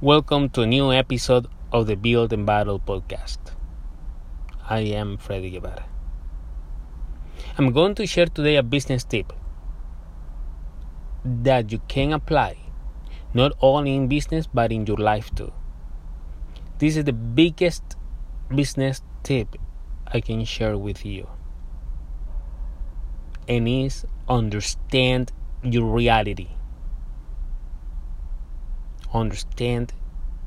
Welcome to a new episode of the Build and Battle podcast. I am Freddy Guevara. I'm going to share today a business tip that you can apply not only in business but in your life too. This is the biggest business tip I can share with you. And is understand your reality understand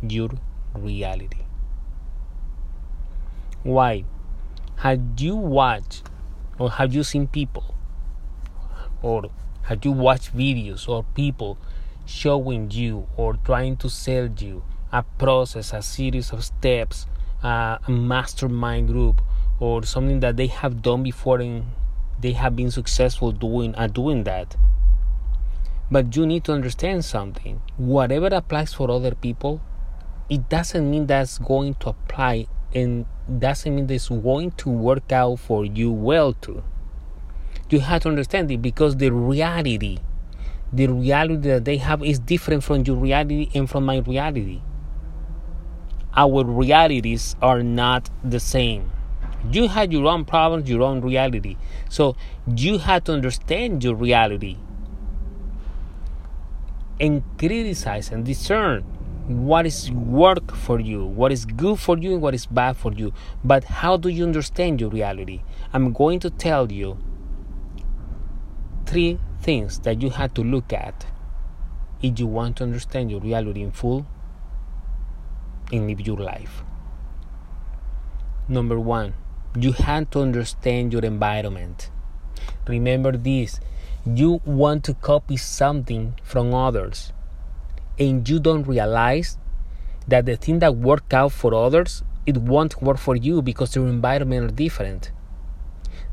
your reality. Why? Have you watched or have you seen people or have you watched videos or people showing you or trying to sell you a process, a series of steps, uh, a mastermind group, or something that they have done before and they have been successful doing at doing that? But you need to understand something. Whatever applies for other people, it doesn't mean that's going to apply and doesn't mean it's going to work out for you well too. You have to understand it because the reality, the reality that they have is different from your reality and from my reality. Our realities are not the same. You had your own problems, your own reality. So you have to understand your reality and criticize and discern what is work for you, what is good for you, and what is bad for you. But how do you understand your reality? I'm going to tell you three things that you have to look at if you want to understand your reality in full and live your life. Number one, you have to understand your environment. Remember this you want to copy something from others and you don't realize that the thing that worked out for others it won't work for you because your environment are different.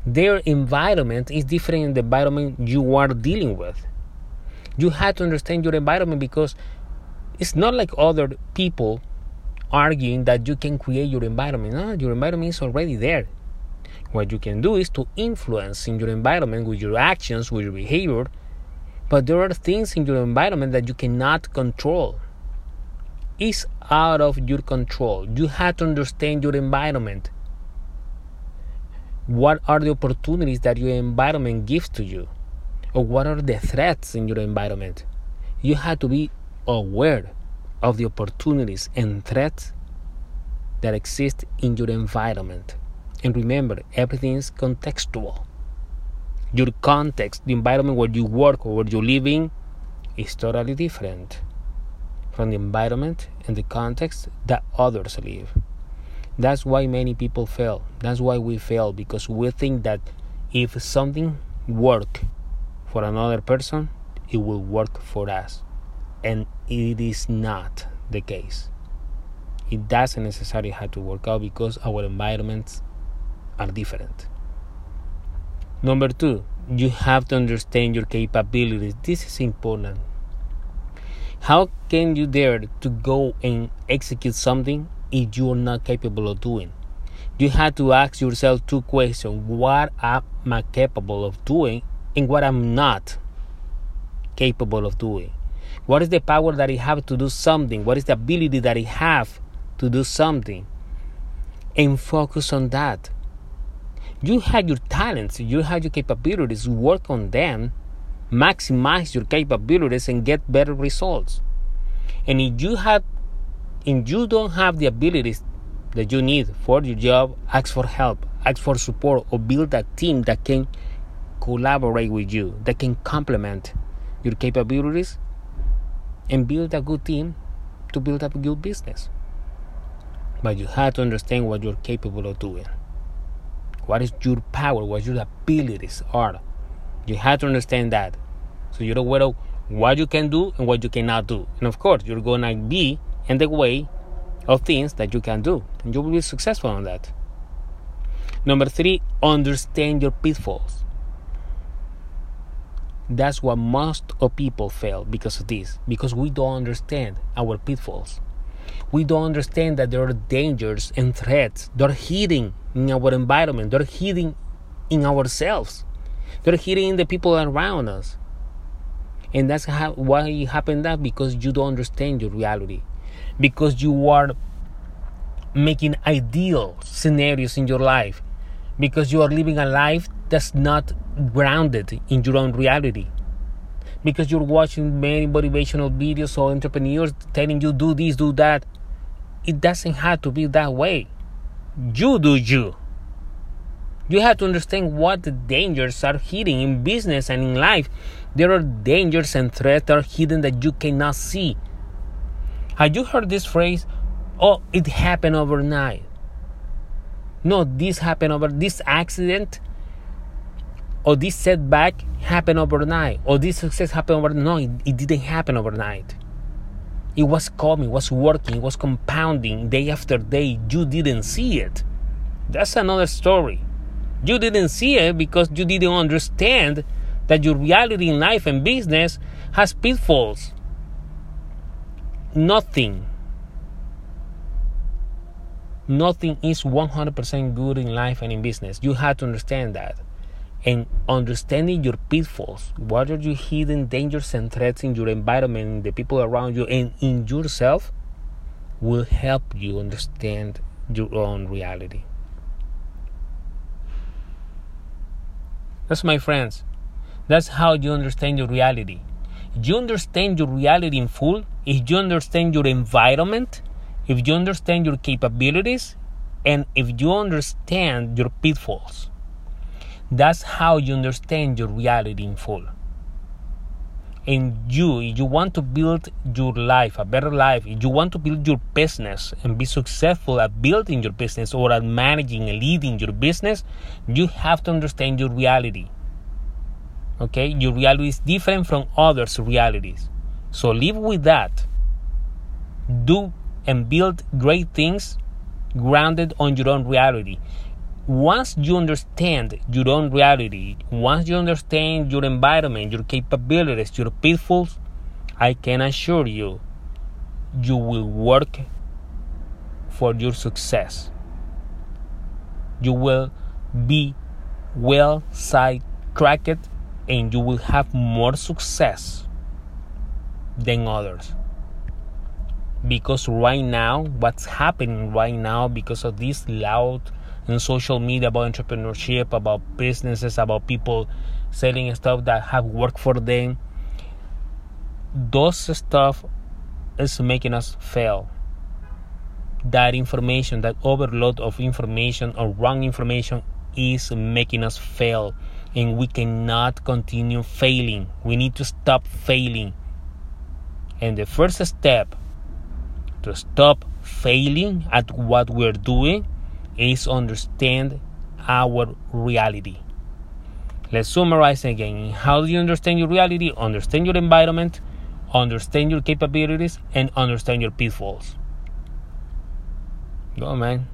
Their environment is different in the environment you are dealing with. You have to understand your environment because it's not like other people arguing that you can create your environment. No your environment is already there what you can do is to influence in your environment with your actions, with your behavior, but there are things in your environment that you cannot control. It's out of your control. You have to understand your environment. What are the opportunities that your environment gives to you? Or what are the threats in your environment? You have to be aware of the opportunities and threats that exist in your environment. And remember, everything is contextual. Your context, the environment where you work or where you live in, is totally different from the environment and the context that others live. That's why many people fail. That's why we fail because we think that if something work for another person, it will work for us. And it is not the case. It doesn't necessarily have to work out because our environments are different. Number two, you have to understand your capabilities. This is important. How can you dare to go and execute something if you are not capable of doing? You have to ask yourself two questions What am I capable of doing and what I'm not capable of doing? What is the power that I have to do something? What is the ability that I have to do something? And focus on that you have your talents, you have your capabilities, work on them, maximize your capabilities, and get better results. And if you have, if you don't have the abilities that you need for your job, ask for help, ask for support, or build a team that can collaborate with you, that can complement your capabilities, and build a good team to build up a good business. But you have to understand what you're capable of doing what is your power, what your abilities are. You have to understand that. So you're aware of what you can do and what you cannot do. And of course, you're gonna be in the way of things that you can do. And you will be successful on that. Number three, understand your pitfalls. That's what most of people fail because of this, because we don't understand our pitfalls. We don't understand that there are dangers and threats that are hidden in our environment, they're hidden in ourselves, they're hidden in the people around us. And that's how, why it happened that because you don't understand your reality. because you are making ideal scenarios in your life, because you are living a life that's not grounded in your own reality. Because you're watching many motivational videos or entrepreneurs telling you do this, do that. It doesn't have to be that way. You do you. You have to understand what the dangers are hidden in business and in life. There are dangers and threats that are hidden that you cannot see. Have you heard this phrase? Oh, it happened overnight. No, this happened over this accident or this setback happened overnight or this success happened overnight. No, it, it didn't happen overnight. It was coming, it was working, it was compounding day after day. You didn't see it. That's another story. You didn't see it because you didn't understand that your reality in life and business has pitfalls. Nothing, nothing is 100% good in life and in business. You have to understand that. And understanding your pitfalls, what are your hidden dangers and threats in your environment, the people around you, and in yourself, will help you understand your own reality. That's my friends. That's how you understand your reality. You understand your reality in full if you understand your environment, if you understand your capabilities, and if you understand your pitfalls. That's how you understand your reality in full. And you, if you want to build your life, a better life, if you want to build your business and be successful at building your business or at managing and leading your business, you have to understand your reality. Okay, your reality is different from others' realities. So live with that. Do and build great things grounded on your own reality once you understand your own reality, once you understand your environment, your capabilities, your pitfalls, I can assure you, you will work for your success. You will be well sidetracked and you will have more success than others. Because right now, what's happening right now, because of this loud in social media about entrepreneurship, about businesses, about people selling stuff that have worked for them. Those stuff is making us fail. That information, that overload of information or wrong information is making us fail. And we cannot continue failing. We need to stop failing. And the first step to stop failing at what we're doing is understand our reality. Let's summarize again. How do you understand your reality? Understand your environment, understand your capabilities, and understand your pitfalls. Go, man.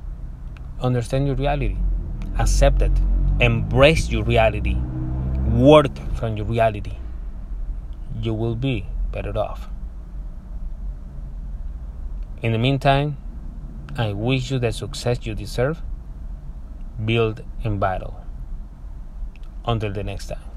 Understand your reality. Accept it. Embrace your reality. Work from your reality. You will be better off. In the meantime, I wish you the success you deserve. Build and battle. Until the next time.